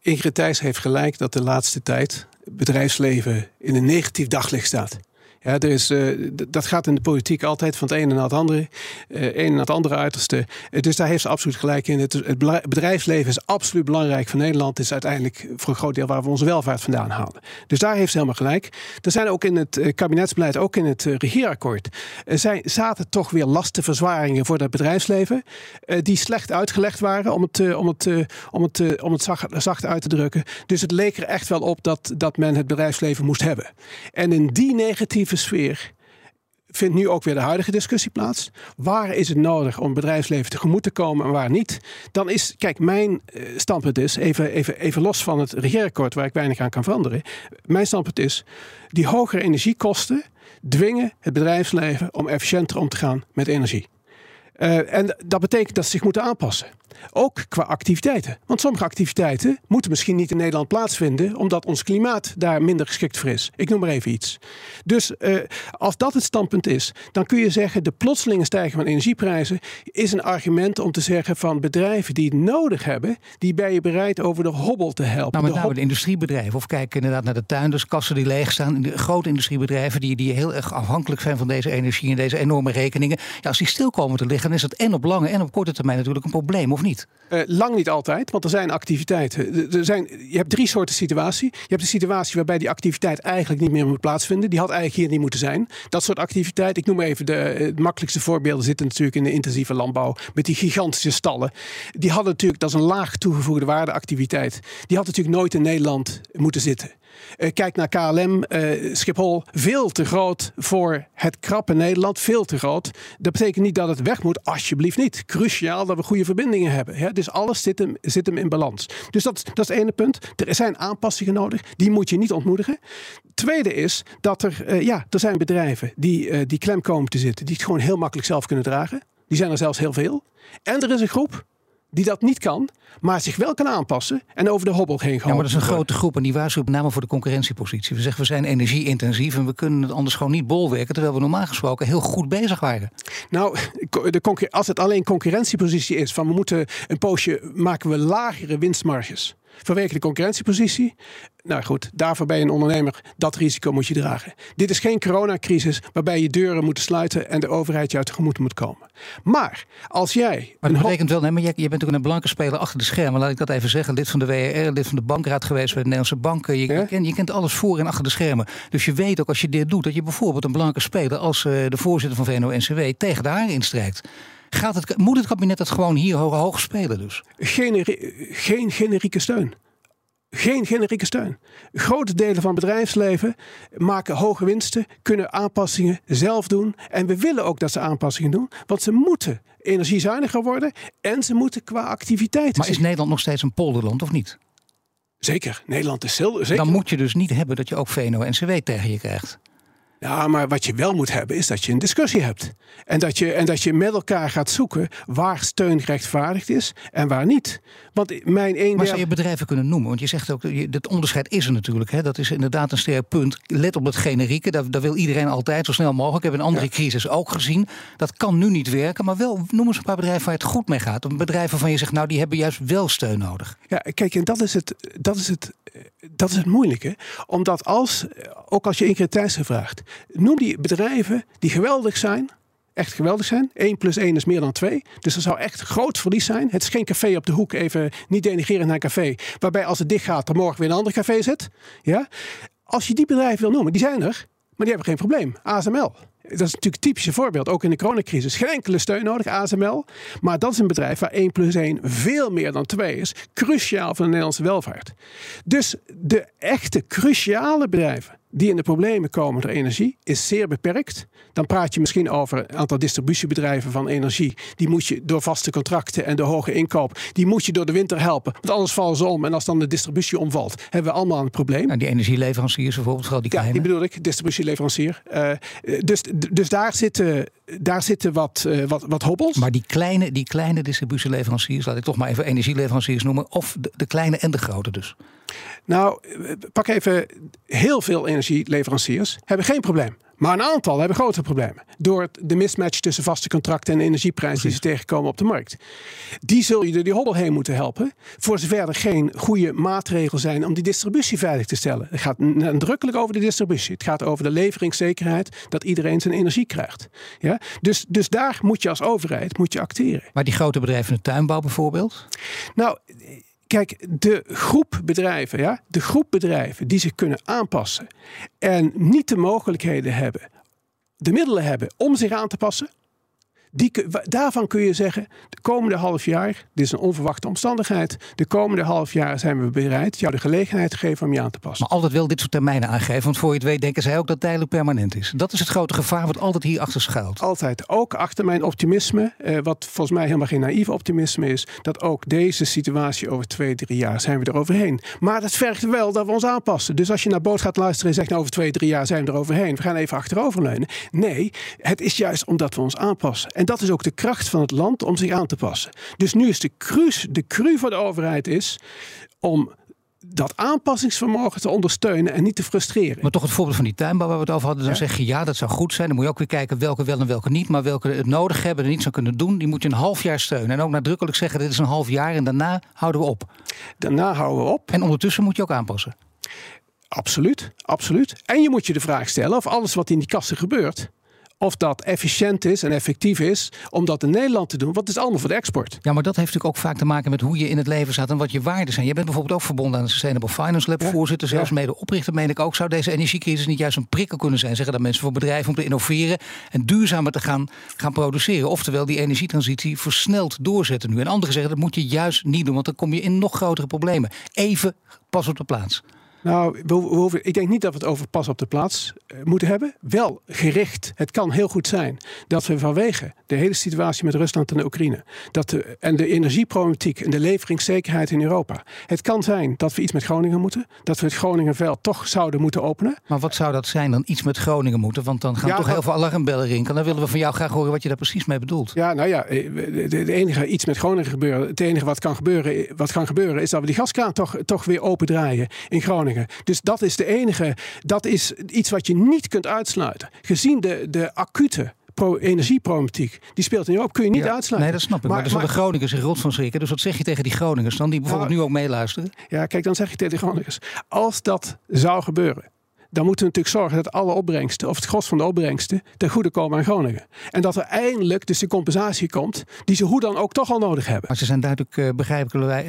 Ingrid Thijs heeft gelijk dat de laatste tijd bedrijfsleven in een negatief daglicht staat. Is, uh, dat gaat in de politiek altijd van het ene naar het andere. Een naar het andere uiterste. Uh, dus daar heeft ze absoluut gelijk in. Het, het, bedrijfsleven is absoluut belangrijk voor Nederland. Het is uiteindelijk voor een groot deel waar we onze welvaart vandaan halen. Dus daar heeft ze helemaal gelijk. Er zijn ook in het kabinetsbeleid, ook in het regeerakkoord, zijn, zaten toch weer lastenverzwaringen voor het bedrijfsleven. die slecht uitgelegd waren, om het, om het, om het, om het zacht, zacht uit te drukken. Dus het leek er echt wel op dat, dat men het bedrijfsleven moest hebben. En in die negatieve sfeer vindt nu ook weer de huidige discussie plaats. Waar is het nodig om bedrijfsleven tegemoet te komen en waar niet? Dan is, kijk, mijn standpunt is, even, even, even los van het regeerakkoord waar ik weinig aan kan veranderen. Mijn standpunt is, die hogere energiekosten dwingen het bedrijfsleven om efficiënter om te gaan met energie. Uh, en dat betekent dat ze zich moeten aanpassen. Ook qua activiteiten. Want sommige activiteiten moeten misschien niet in Nederland plaatsvinden, omdat ons klimaat daar minder geschikt voor is. Ik noem maar even iets. Dus uh, als dat het standpunt is, dan kun je zeggen: de plotselinge stijging van energieprijzen is een argument om te zeggen van bedrijven die het nodig hebben, die ben je bereid over de hobbel te helpen. Nou, met de, name de industriebedrijven. Of kijk inderdaad naar de tuinders, kassen die leeg staan. De grote industriebedrijven die, die heel erg afhankelijk zijn van deze energie en deze enorme rekeningen. Ja, als die stil komen te liggen, dan is dat en op lange en op korte termijn natuurlijk een probleem, of niet? Uh, lang niet altijd, want er zijn activiteiten. Er zijn, je hebt drie soorten situatie. Je hebt de situatie waarbij die activiteit eigenlijk niet meer moet plaatsvinden. Die had eigenlijk hier niet moeten zijn. Dat soort activiteit, ik noem even de, het makkelijkste voorbeelden zitten natuurlijk in de intensieve landbouw. Met die gigantische stallen. Die hadden natuurlijk, dat is een laag toegevoegde waarde activiteit. Die had natuurlijk nooit in Nederland moeten zitten. Uh, kijk naar KLM, uh, Schiphol. Veel te groot voor het krappe Nederland. Veel te groot. Dat betekent niet dat het weg moet. Alsjeblieft niet. Cruciaal dat we goede verbindingen hebben. Hè? Dus alles zit hem, zit in balans. Dus dat, dat is het ene punt. Er zijn aanpassingen nodig. Die moet je niet ontmoedigen. Tweede is dat er, uh, ja, er zijn bedrijven die, die klem komen te zitten. Die het gewoon heel makkelijk zelf kunnen dragen. Die zijn er zelfs heel veel. En er is een groep die dat niet kan, maar zich wel kan aanpassen en over de hobbel heen gaan. Ja, maar dat is een grote groep en die waarschuwt met name voor de concurrentiepositie. We zeggen we zijn energie-intensief en we kunnen het anders gewoon niet bolwerken, terwijl we normaal gesproken heel goed bezig waren. Nou, de als het alleen concurrentiepositie is van we moeten een poosje maken we lagere winstmarges vanwege de concurrentiepositie. Nou goed, daarvoor ben je een ondernemer. Dat risico moet je dragen. Dit is geen coronacrisis waarbij je deuren moeten sluiten en de overheid je uit tegemoet moet komen. Maar als jij. Maar dat betekent wel, nee, maar je, je bent ook een blanke speler achter de schermen. Laat ik dat even zeggen. Lid van de WRR, lid van de bankraad geweest bij de Nederlandse banken. Je, je, kent, je kent alles voor en achter de schermen. Dus je weet ook als je dit doet, dat je bijvoorbeeld een blanke speler als uh, de voorzitter van VNO-NCW tegen de haren instrijkt. Gaat het, moet het kabinet dat gewoon hier hoog, hoog spelen dus? Generi geen generieke steun. Geen generieke steun. Grote delen van het bedrijfsleven maken hoge winsten, kunnen aanpassingen zelf doen. En we willen ook dat ze aanpassingen doen, want ze moeten energiezuiniger worden en ze moeten qua activiteit. Maar is Nederland nog steeds een polderland of niet? Zeker, Nederland is zeker. Dan moet je dus niet hebben dat je ook VNO-NCW tegen je krijgt. Ja, maar wat je wel moet hebben is dat je een discussie hebt. En dat je, en dat je met elkaar gaat zoeken waar steun gerechtvaardigd is en waar niet. Want mijn een maar zou je bedrijven kunnen noemen? Want je zegt ook, het onderscheid is er natuurlijk. Hè? Dat is inderdaad een sterk punt. Let op het generieke, daar, daar wil iedereen altijd zo snel mogelijk. Ik heb een andere crisis ook gezien. Dat kan nu niet werken, maar wel noem eens een paar bedrijven waar het goed mee gaat. Een bedrijf waarvan je zegt, nou die hebben juist wel steun nodig. Ja, kijk, en dat is het, dat is het, dat is het moeilijke. Omdat als, ook als je Ingrid Thijssen vraagt, noem die bedrijven die geweldig zijn, echt geweldig zijn. 1 plus 1 is meer dan 2. Dus er zou echt groot verlies zijn. Het is geen café op de hoek, even niet denigreren naar een café. Waarbij als het dicht gaat, er morgen weer een ander café zit. Ja? Als je die bedrijven wil noemen, die zijn er, maar die hebben geen probleem. ASML. Dat is natuurlijk een typische voorbeeld, ook in de coronacrisis. Geen enkele steun nodig, ASML. Maar dat is een bedrijf waar 1 plus 1 veel meer dan 2 is. Cruciaal voor de Nederlandse welvaart. Dus de echte cruciale bedrijven die in de problemen komen door energie is zeer beperkt. Dan praat je misschien over een aantal distributiebedrijven van energie. Die moet je door vaste contracten en de hoge inkoop, die moet je door de winter helpen. Want anders vallen ze om. En als dan de distributie omvalt, hebben we allemaal een probleem. Nou, die energieleveranciers bijvoorbeeld, vooral die kleine. Ja, die bedoel ik, distributieleverancier. Uh, dus, dus daar zitten, daar zitten wat, uh, wat, wat hobbels. Maar die kleine, die kleine distributieleveranciers, laat ik toch maar even energieleveranciers noemen. Of de, de kleine en de grote dus. Nou, pak even heel veel energieleveranciers hebben geen probleem. Maar een aantal hebben grote problemen. Door de mismatch tussen vaste contracten en energieprijzen die ze tegenkomen op de markt. Die zul je door die hobbel heen moeten helpen. Voor zover er geen goede maatregelen zijn om die distributie veilig te stellen. Het gaat nadrukkelijk over de distributie. Het gaat over de leveringszekerheid dat iedereen zijn energie krijgt. Ja? Dus, dus daar moet je als overheid moet je acteren. Maar die grote bedrijven in de tuinbouw bijvoorbeeld? Nou, Kijk, de groep bedrijven, ja, de groep bedrijven die zich kunnen aanpassen en niet de mogelijkheden hebben, de middelen hebben om zich aan te passen, die, daarvan kun je zeggen, de komende half jaar, dit is een onverwachte omstandigheid, de komende half jaar zijn we bereid jou de gelegenheid te geven om je aan te passen. Maar altijd wel dit soort termijnen aangeven, want voor je het weet denken zij ook dat tijdelijk permanent is. Dat is het grote gevaar wat altijd hier achter schuilt. Altijd. Ook achter mijn optimisme, eh, wat volgens mij helemaal geen naïef optimisme is, dat ook deze situatie over twee, drie jaar zijn we er overheen. Maar dat vergt wel dat we ons aanpassen. Dus als je naar boot gaat luisteren en zegt nou, over twee, drie jaar zijn we er overheen, we gaan even achteroverleunen. Nee, het is juist omdat we ons aanpassen. En dat is ook de kracht van het land om zich aan te passen. Dus nu is de cru, de cru van de overheid is om dat aanpassingsvermogen te ondersteunen en niet te frustreren. Maar toch het voorbeeld van die tuinbouw waar we het over hadden. Dan zeg je ja, dat zou goed zijn. Dan moet je ook weer kijken welke wel en welke niet. Maar welke het nodig hebben en niet zou kunnen doen. Die moet je een half jaar steunen. En ook nadrukkelijk zeggen dit is een half jaar en daarna houden we op. Daarna houden we op. En ondertussen moet je ook aanpassen. Absoluut, absoluut. En je moet je de vraag stellen of alles wat in die kassen gebeurt of dat efficiënt is en effectief is om dat in Nederland te doen. Want het is allemaal voor de export. Ja, maar dat heeft natuurlijk ook vaak te maken met hoe je in het leven staat en wat je waarden zijn. Je bent bijvoorbeeld ook verbonden aan de Sustainable Finance Lab, voorzitter, zelfs mede oprichter, meen ik ook. Zou deze energiecrisis niet juist een prikkel kunnen zijn, zeggen dat mensen voor bedrijven om te innoveren en duurzamer te gaan, gaan produceren? Oftewel die energietransitie versneld doorzetten nu. En anderen zeggen dat moet je juist niet doen, want dan kom je in nog grotere problemen. Even pas op de plaats. Nou, we, ik denk niet dat we het over pas op de plaats uh, moeten hebben. Wel gericht. Het kan heel goed zijn dat we vanwege de hele situatie met Rusland en de Oekraïne. Dat de, en de energieproblematiek en de leveringszekerheid in Europa. Het kan zijn dat we iets met Groningen moeten. Dat we het Groningenveld toch zouden moeten openen. Maar wat zou dat zijn dan? Iets met Groningen moeten? Want dan gaan toch heel veel alarmbellen rinkelen. Dan willen we van jou graag horen wat je daar precies mee bedoelt. Ja, nou ja, het eh, enige iets met Groningen gebeuren. Het enige wat kan gebeuren, wat kan gebeuren is dat we die gaskraan toch, toch weer open draaien in Groningen. Dus dat is de enige, dat is iets wat je niet kunt uitsluiten. Gezien de, de acute energieproblematiek, die speelt nu op. Kun je niet uitsluiten. Nee, dat snap ik. Maar, maar zullen de Groningers zich rot van schrikken. Dus wat zeg je tegen die Groningers dan, die bijvoorbeeld nou, nu ook meeluisteren? Ja, kijk, dan zeg je tegen die Groningers. Als dat zou gebeuren, dan moeten we natuurlijk zorgen dat alle opbrengsten, of het gros van de opbrengsten, ten goede komen aan Groningen. En dat er eindelijk dus de compensatie komt, die ze hoe dan ook toch al nodig hebben. Maar ze zijn duidelijk uh,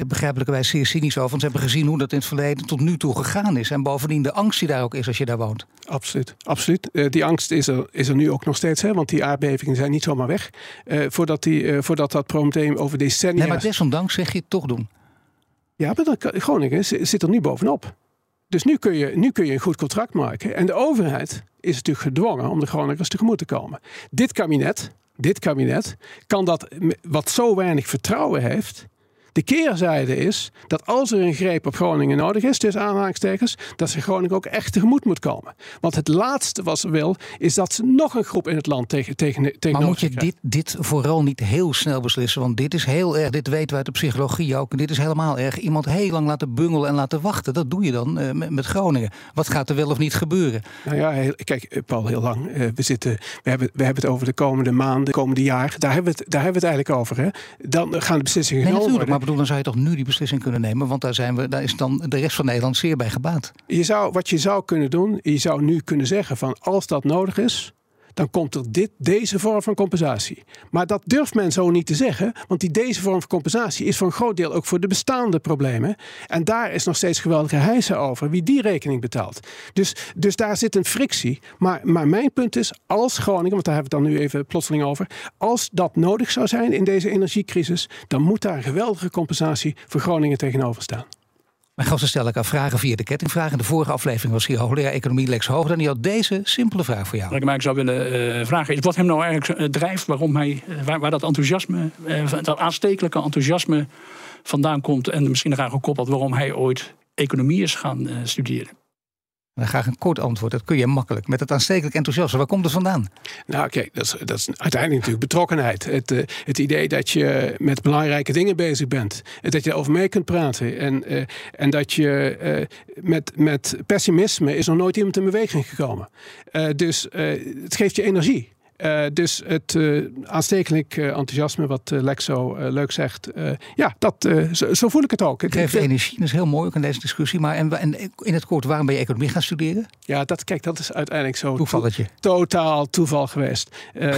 begrijpelijkerwijs zeer cynisch over, want ze hebben gezien hoe dat in het verleden tot nu toe gegaan is. En bovendien de angst die daar ook is als je daar woont. Absoluut, absoluut. Uh, die angst is er, is er nu ook nog steeds, hè, want die aardbevingen zijn niet zomaar weg. Uh, voordat, die, voordat dat probleem over decennia... Nee, maar desondanks zeg je het toch doen. Ja, maar dat, Groningen zit er nu bovenop. Dus nu kun, je, nu kun je een goed contract maken. En de overheid is natuurlijk gedwongen om de Groningers tegemoet te komen. Dit kabinet, dit kabinet kan dat, wat zo weinig vertrouwen heeft, de keerzijde is dat als er een greep op Groningen nodig is, tussen aanhalingstekens, dat ze Groningen ook echt tegemoet moet komen. Want het laatste wat ze wil, is dat ze nog een groep in het land tegen, tegen, tegen Maar moet je dit, dit vooral niet heel snel beslissen? Want dit is heel erg, dit weten we uit de psychologie ook, en dit is helemaal erg. Iemand heel lang laten bungelen en laten wachten, dat doe je dan uh, met, met, Groningen. Wat gaat er wel of niet gebeuren? Nou ja, heel, kijk, eh, Paul, heel lang. Uh, we, zitten, we, hebben, we hebben het over de komende maanden, komende jaar. Daar hebben we het, daar hebben we het eigenlijk over. Hè? Dan gaan de beslissingen nee, genomen dan zou je toch nu die beslissing kunnen nemen? Want daar, zijn we, daar is dan de rest van Nederland zeer bij gebaat. Je zou, wat je zou kunnen doen, je zou nu kunnen zeggen van als dat nodig is, dan komt er dit, deze vorm van compensatie. Maar dat durft men zo niet te zeggen, want die deze vorm van compensatie is voor een groot deel ook voor de bestaande problemen. En daar is nog steeds geweldige hijsen over wie die rekening betaalt. Dus, dus daar zit een frictie. Maar, maar mijn punt is, als Groningen, want daar hebben we het dan nu even plotseling over, als dat nodig zou zijn in deze energiecrisis, dan moet daar een geweldige compensatie voor Groningen tegenover staan. Mijn gasten stellen elkaar vragen via de kettingvraag. In de vorige aflevering was hier hoogleraar economie Lex Hoogden. En die had deze simpele vraag voor jou. Wat ik mij zou willen uh, vragen is wat hem nou eigenlijk uh, drijft. Waarom hij, waar, waar, dat enthousiasme, dat aanstekelijke enthousiasme vandaan komt. En misschien eraan gekoppeld waarom hij ooit economie is gaan studeren. Dan graag een kort antwoord. Dat kun je makkelijk. Met het aanstekelijk enthousiasme. Waar komt het vandaan? Nou, kijk, dat is, dat is uiteindelijk natuurlijk betrokkenheid. Het, uh, het idee dat je met belangrijke dingen bezig bent. Dat je erover mee kunt praten. En, uh, en dat je uh, met, met pessimisme is nog nooit iemand in beweging gekomen. dus het geeft je energie. Uh, dus het uh, aanstekelijk uh, enthousiasme, wat Lex zo leuk zegt, ja, dat, zo, zo, voel ik het ook. Het geeft energie, dat is heel mooi ook in deze discussie. Maar en, en, in het kort, waarom ben je economie gaan studeren? Ja, dat, kijk, dat is uiteindelijk zo Toevalletje. To totaal toeval geweest.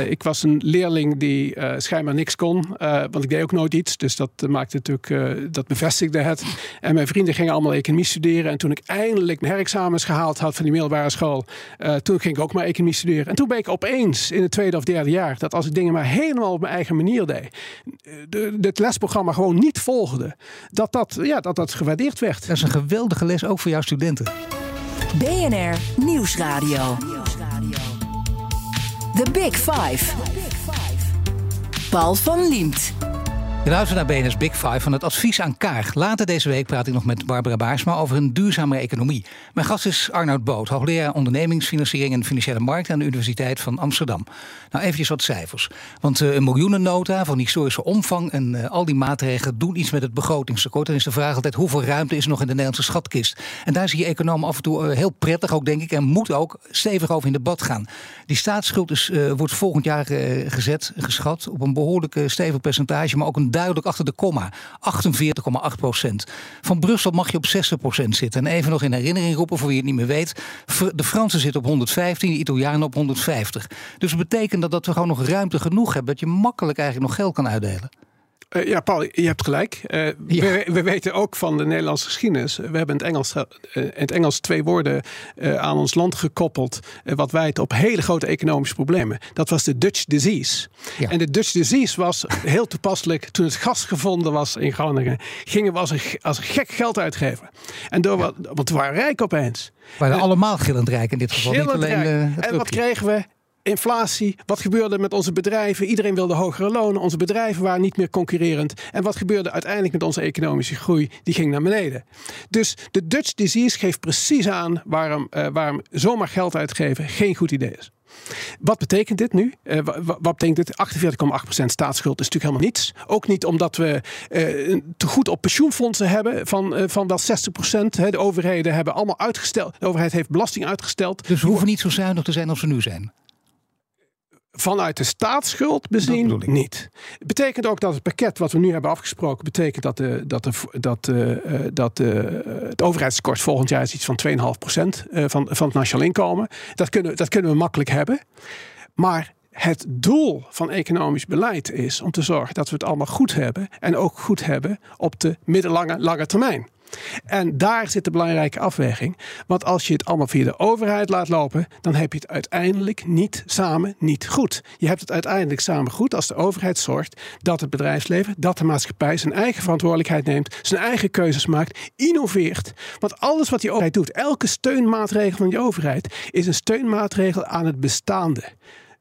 ik was een leerling die schijnbaar niks kon, want ik deed ook nooit iets. Dus dat maakte natuurlijk, dat bevestigde het. En mijn vrienden gingen allemaal economie studeren. En toen ik eindelijk mijn herexamens gehaald had van die middelbare school, toen ging ik ook maar economie studeren. En toen ben ik opeens in het tweede of derde jaar, dat als ik dingen maar helemaal op mijn eigen manier deed, de, het lesprogramma gewoon niet volgde, dat dat, ja, dat dat gewaardeerd werd. Dat is een geweldige les ook voor jouw studenten. BNR Nieuwsradio. The Big Five. Paul van Liemt. Je luistert naar BNS Big Five van het advies aan Kaag. Later deze week praat ik nog met Barbara Baarsma over een duurzamere economie. Mijn gast is Arnoud Boot, hoogleraar ondernemingsfinanciering en financiële markt aan de Universiteit van Amsterdam. Nou, eventjes wat cijfers. Want uh, een miljoenennota van historische omvang en uh, al die maatregelen doen iets met het begrotingstekort. Dan is de vraag altijd hoeveel ruimte is nog in de Nederlandse schatkist. En daar zie je economen af en toe uh, heel prettig ook, denk ik, en moet ook stevig over in debat gaan. Die staatsschuld is, wordt volgend jaar gezet, geschat op een behoorlijk stevig percentage, maar ook een duidelijk achter de komma. 48,8 procent. Van Brussel mag je op 60 procent zitten. En even nog in herinnering roepen voor wie het niet meer weet. De Fransen zitten op 115, de Italianen op 150. Dus dat betekent dat, dat we gewoon nog ruimte genoeg hebben. Dat je makkelijk eigenlijk nog geld kan uitdelen. Uh, ja, Paul, je hebt gelijk. Uh, ja. we, we, weten ook van de Nederlandse geschiedenis. We hebben in het Engels, uh, in het Engels twee woorden aan ons land gekoppeld. wat wijt op hele grote economische problemen. Dat was de Dutch disease. Ja. En de Dutch disease was heel toepasselijk. Toen het gas gevonden was in Groningen, gingen we als een, als een gek geld uitgeven. En door, ja. Want we waren rijk opeens. We waren allemaal gillend rijk in dit geval. Niet alleen, en wat kregen we? Inflatie. Wat gebeurde met onze bedrijven? Iedereen wilde hogere lonen. Onze bedrijven waren niet meer concurrerend. En wat gebeurde uiteindelijk met onze economische groei? Die ging naar beneden. Dus de Dutch disease geeft precies aan waarom, uh, waarom zomaar geld uitgeven geen goed idee is. Wat betekent dit nu? Uh, wat betekent dit? 48,8% staatsschuld is natuurlijk helemaal niets. Ook niet omdat we uh, te goed op pensioenfondsen hebben van, uh, van wel 60%. Hè. De overheden hebben allemaal uitgesteld. De overheid heeft belasting uitgesteld. Dus we hoeven niet zo zuinig te zijn als we nu zijn vanuit de staatsschuld bezien niet. Het betekent ook dat het pakket wat we nu hebben afgesproken, betekent dat, de, dat, de, dat, de, eh, dat de, het overheidstekort volgend jaar is iets van 2,5% van, van het nationaal inkomen. Dat kunnen, dat kunnen we makkelijk hebben. Maar het doel van economisch beleid is om te zorgen dat we het allemaal goed hebben. En ook goed hebben op de middellange lange termijn. En daar zit de belangrijke afweging. Want als je het allemaal via de overheid laat lopen, dan heb je het uiteindelijk niet samen niet goed. Je hebt het uiteindelijk samen goed als de overheid zorgt dat het bedrijfsleven, dat de maatschappij zijn eigen verantwoordelijkheid neemt, zijn eigen keuzes maakt, innoveert. Want alles wat die overheid doet, elke steunmaatregel van die overheid, is een steunmaatregel aan het bestaande.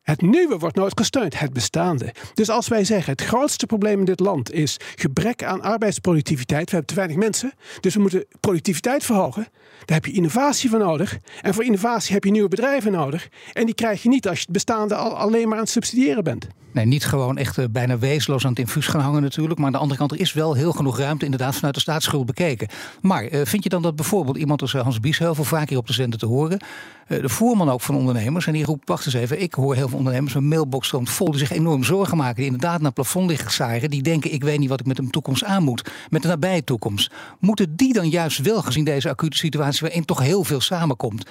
Het nieuwe wordt nooit gesteund, het bestaande. Dus als wij zeggen het grootste probleem in dit land is gebrek aan arbeidsproductiviteit, we hebben te weinig mensen, dus we moeten productiviteit verhogen, daar heb je innovatie voor nodig. En voor innovatie heb je nieuwe bedrijven nodig. En die krijg je niet als je het bestaande al alleen maar aan het subsidiëren bent. Nee, niet gewoon echt uh, bijna wezenloos aan het infuus gaan hangen natuurlijk. Maar aan de andere kant, er is wel heel genoeg ruimte inderdaad vanuit de staatsschuld bekeken. Maar uh, vind je dan dat bijvoorbeeld iemand als eh, Hans Biesheuvel vaak hier op de zender te horen... de voerman ook van ondernemers, en die roept, wacht eens even... ik hoor heel veel ondernemers, mijn mailbox stroomt vol... die zich enorm zorgen maken, die inderdaad naar het plafond liggen zagen... die denken, ik weet niet wat ik met de toekomst aan moet, met de nabije toekomst. Moeten die dan juist wel, gezien deze acute situatie... waarin toch heel veel samenkomt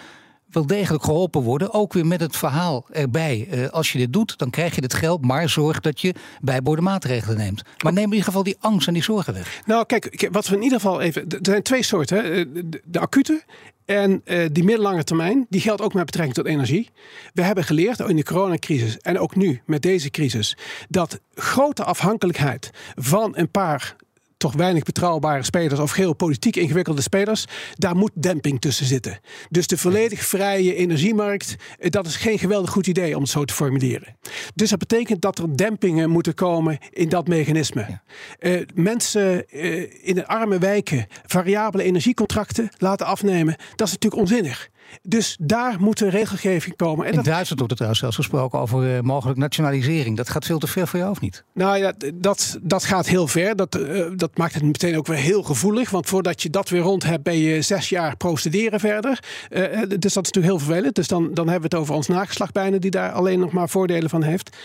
wel degelijk geholpen worden. Ook weer met het verhaal erbij. Uh, als je dit doet, dan krijg je dit geld, maar zorg dat je bijborde maatregelen neemt. Maar neem in ieder geval die angst en die zorgen weg. Nou, kijk, wat we in ieder geval even. Er zijn twee soorten: hè? De, de acute. En uh, die middellange termijn, die geldt ook met betrekking tot energie. We hebben geleerd in de coronacrisis en ook nu met deze crisis, dat grote afhankelijkheid van een paar toch weinig betrouwbare spelers of geopolitiek ingewikkelde spelers, daar moet demping tussen zitten. Dus de volledig vrije energiemarkt, eh, dat is geen geweldig goed idee om het zo te formuleren. Dus dat betekent dat er dempingen moeten komen in dat mechanisme. Ja. Uh, mensen uh, in de arme wijken variabele energiecontracten laten afnemen, dat is natuurlijk onzinnig. Dus daar moet een regelgeving komen. En in dat... Duitsland wordt er trouwens zelfs gesproken over uh, mogelijk nationalisering. Dat gaat veel te ver voor jou of niet? Nou ja, dat, dat gaat heel ver. Dat, uh, dat maakt het meteen ook weer heel gevoelig. Want voordat je dat weer rond hebt, ben je zes jaar procederen verder. Uh, dus dat is natuurlijk heel vervelend. Dus dan, dan hebben we het over ons nageslacht bijna, die daar alleen nog maar voordelen van heeft.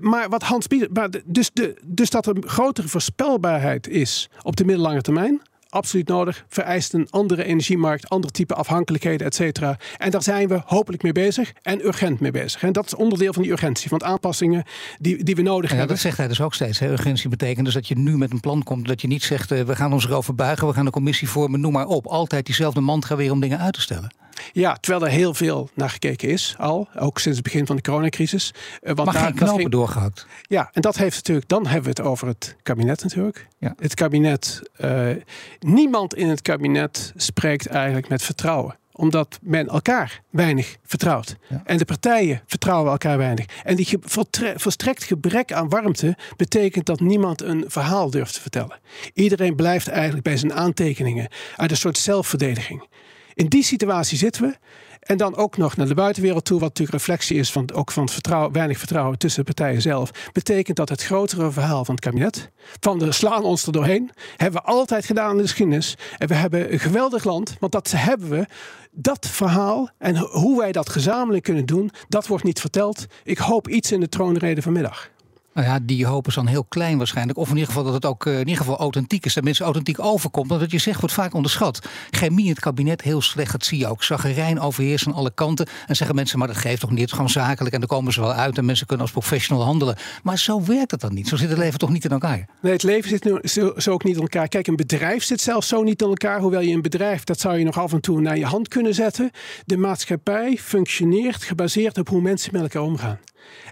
maar wat Hans maar dus, de, dus dat er grotere voorspelbaarheid is op de middellange termijn absoluut nodig. Vereist een andere energiemarkt, andere type afhankelijkheden, et cetera. En daar zijn we hopelijk mee bezig en urgent mee bezig. En dat is onderdeel van die urgentie, van aanpassingen die, die we nodig ja, hebben. Dat zegt hij dus ook steeds. Hè? Urgentie betekent dus dat je nu met een plan komt. Dat je niet zegt, uh, we gaan ons erover buigen, we gaan een commissie vormen, noem maar op. Altijd diezelfde mantra weer om dingen uit te stellen. Ja, terwijl er heel veel naar gekeken is al, ook sinds het begin van de coronacrisis. Uh, want maar geen knopen ging... doorgehakt. Ja, en dat heeft natuurlijk, dan hebben we het over het kabinet natuurlijk. Ja. Het kabinet, uh, niemand in het kabinet spreekt eigenlijk met vertrouwen omdat men elkaar weinig vertrouwt. Ja. En de partijen vertrouwen elkaar weinig. En die volstrekt gebrek aan warmte betekent dat niemand een verhaal durft te vertellen. Iedereen blijft eigenlijk bij zijn aantekeningen uit een soort zelfverdediging. In die situatie zitten we. En dan ook nog naar de buitenwereld toe, wat natuurlijk reflectie is van ook van vertrouwen, weinig vertrouwen tussen de partijen zelf. Betekent dat het grotere verhaal van het kabinet, van de slaan ons er doorheen, hebben we altijd gedaan in de geschiedenis. En we hebben een geweldig land, want dat hebben we. Dat verhaal en hoe wij dat gezamenlijk kunnen doen, dat wordt niet verteld. Ik hoop iets in de troonrede vanmiddag. Nou ja, die hoop is dan heel klein waarschijnlijk. Of in ieder geval dat het ook uh, in ieder geval authentiek is. Dat mensen authentiek overkomt. Want wat je zegt wordt vaak onderschat. Chemie in het kabinet heel slecht. Dat zie je ook. Zaggerijn overheerst aan alle kanten. En zeggen mensen, maar dat geeft toch niet. Het is gewoon zakelijk. En dan komen ze wel uit. En mensen kunnen als professional handelen. Maar zo werkt het dan niet. Zo zit het leven toch niet in elkaar? Nee, het leven zit nu zo, zo ook niet in elkaar. Kijk, een bedrijf zit zelfs zo niet in elkaar. Hoewel je een bedrijf, dat zou je nog af en toe naar je hand kunnen zetten. De maatschappij functioneert gebaseerd op hoe mensen met elkaar omgaan.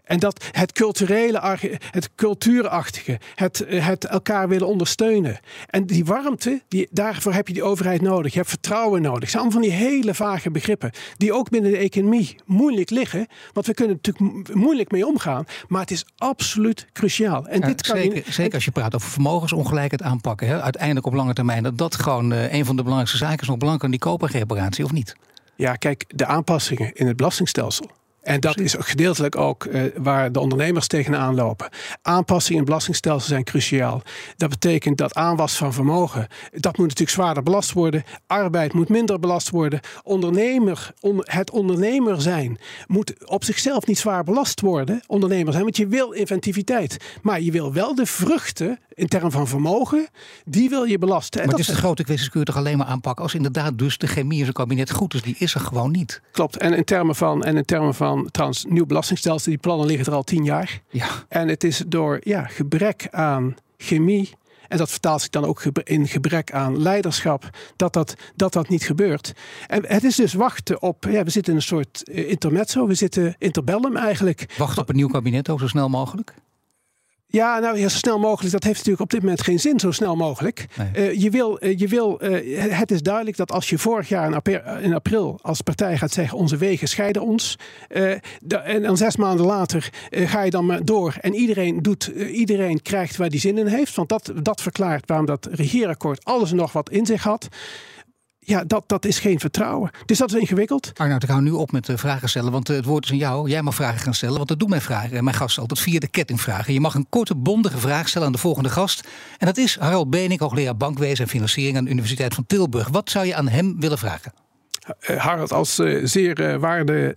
En dat het culturele, het cultuurachtige, het, het elkaar willen ondersteunen. En die warmte, die, daarvoor heb je die overheid nodig. Je hebt vertrouwen nodig. Het zijn allemaal van die hele vage begrippen. Die ook binnen de economie moeilijk liggen. Want we kunnen er natuurlijk moeilijk mee omgaan. Maar het is absoluut cruciaal. En ja, dit kan zeker, zeker als je praat over vermogensongelijkheid aanpakken. Hè, uiteindelijk op lange termijn. Dat dat gewoon uh, een van de belangrijkste zaken is. Nog belangrijker dan die koperreparatie of niet? Ja, kijk, de aanpassingen in het belastingstelsel En dat is ook gedeeltelijk ook uh, waar de ondernemers tegenaan lopen. Aanpassingen in belastingstelsel zijn cruciaal. Dat betekent dat aanwas van vermogen, dat moet natuurlijk zwaarder belast worden. Arbeid moet minder belast worden. Ondernemer, het ondernemer zijn moet op zichzelf niet zwaar belast worden. Ondernemer zijn, want je wil inventiviteit. Maar je wil wel de vruchten in termen van vermogen, die wil je belasten. maar dat is de grote kwestie, kun je toch alleen maar aanpakken als inderdaad dus de chemie in zijn kabinet goed is. Die is er gewoon niet. Klopt. En in termen van, en in termen van trouwens, nieuw belastingstelsel, die plannen liggen er al tien jaar. Ja. En het is door ja, gebrek aan chemie. En dat vertaalt zich dan ook in gebrek aan leiderschap, dat dat, dat, dat niet gebeurt. En het is dus wachten op, ja, we zitten in een soort eh, intermezzo, we zitten interbellum eigenlijk. Wachten op een nieuw kabinet ook zo snel mogelijk? Ja, nou ja, zo snel mogelijk. Dat heeft natuurlijk op dit moment geen zin, zo snel mogelijk. Uh, je wil, uh, je wil uh, het is duidelijk dat als je vorig jaar in april, in april, als partij gaat zeggen: onze wegen scheiden ons. En dan zes maanden later ga je dan maar door. En iedereen, doet, iedereen krijgt waar die zin in heeft. Want dat, dat verklaart waarom dat regeerakkoord alles en nog wat in zich had ja, dat, dat is geen vertrouwen. Dus dat is ingewikkeld. Arnoud, ik hou nu op met vragen stellen, want het woord is aan jou. Jij mag vragen gaan stellen, want dat doen mijn, vragen, mijn gasten altijd via de kettingvragen. Je mag een korte, bondige vraag stellen aan de volgende gast. En dat is Harald Benink, hoogleraar bankwezen en financiering aan de Universiteit van Tilburg. Wat zou je aan hem willen vragen? Uh, Harald, als uh, zeer uh, waarde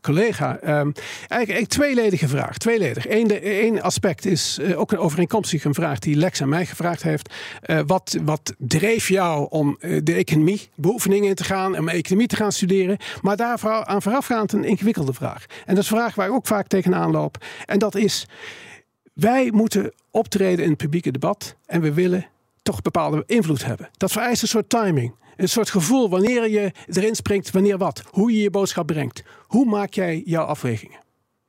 collega. Um, eigenlijk tweeledige vraag. Tweeledig. Eén aspect is ook een overeenkomstige vraag die Lex aan mij gevraagd heeft. wat, wat dreef jou om de economie beoefeningen in te gaan, om economie te gaan studeren? Maar daar aan voorafgaand een ingewikkelde vraag. En dat is een vraag waar ik ook vaak tegenaan loop. En dat is: wij moeten optreden in het publieke debat en we willen toch bepaalde invloed hebben. Dat vereist een soort timing. Een soort gevoel wanneer je erin springt, wanneer wat. Hoe je je boodschap brengt. Hoe maak jij jouw afwegingen?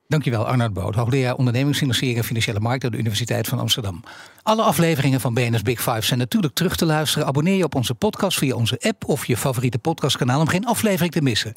Dankjewel, Arnoud Boot, hoogleraar ondernemingsfinanciering en financiële markt aan de Universiteit van Amsterdam. Alle afleveringen van BNS Big Five zijn natuurlijk terug te luisteren. Abonneer je op onze podcast via onze app of je favoriete podcastkanaal om geen aflevering te missen.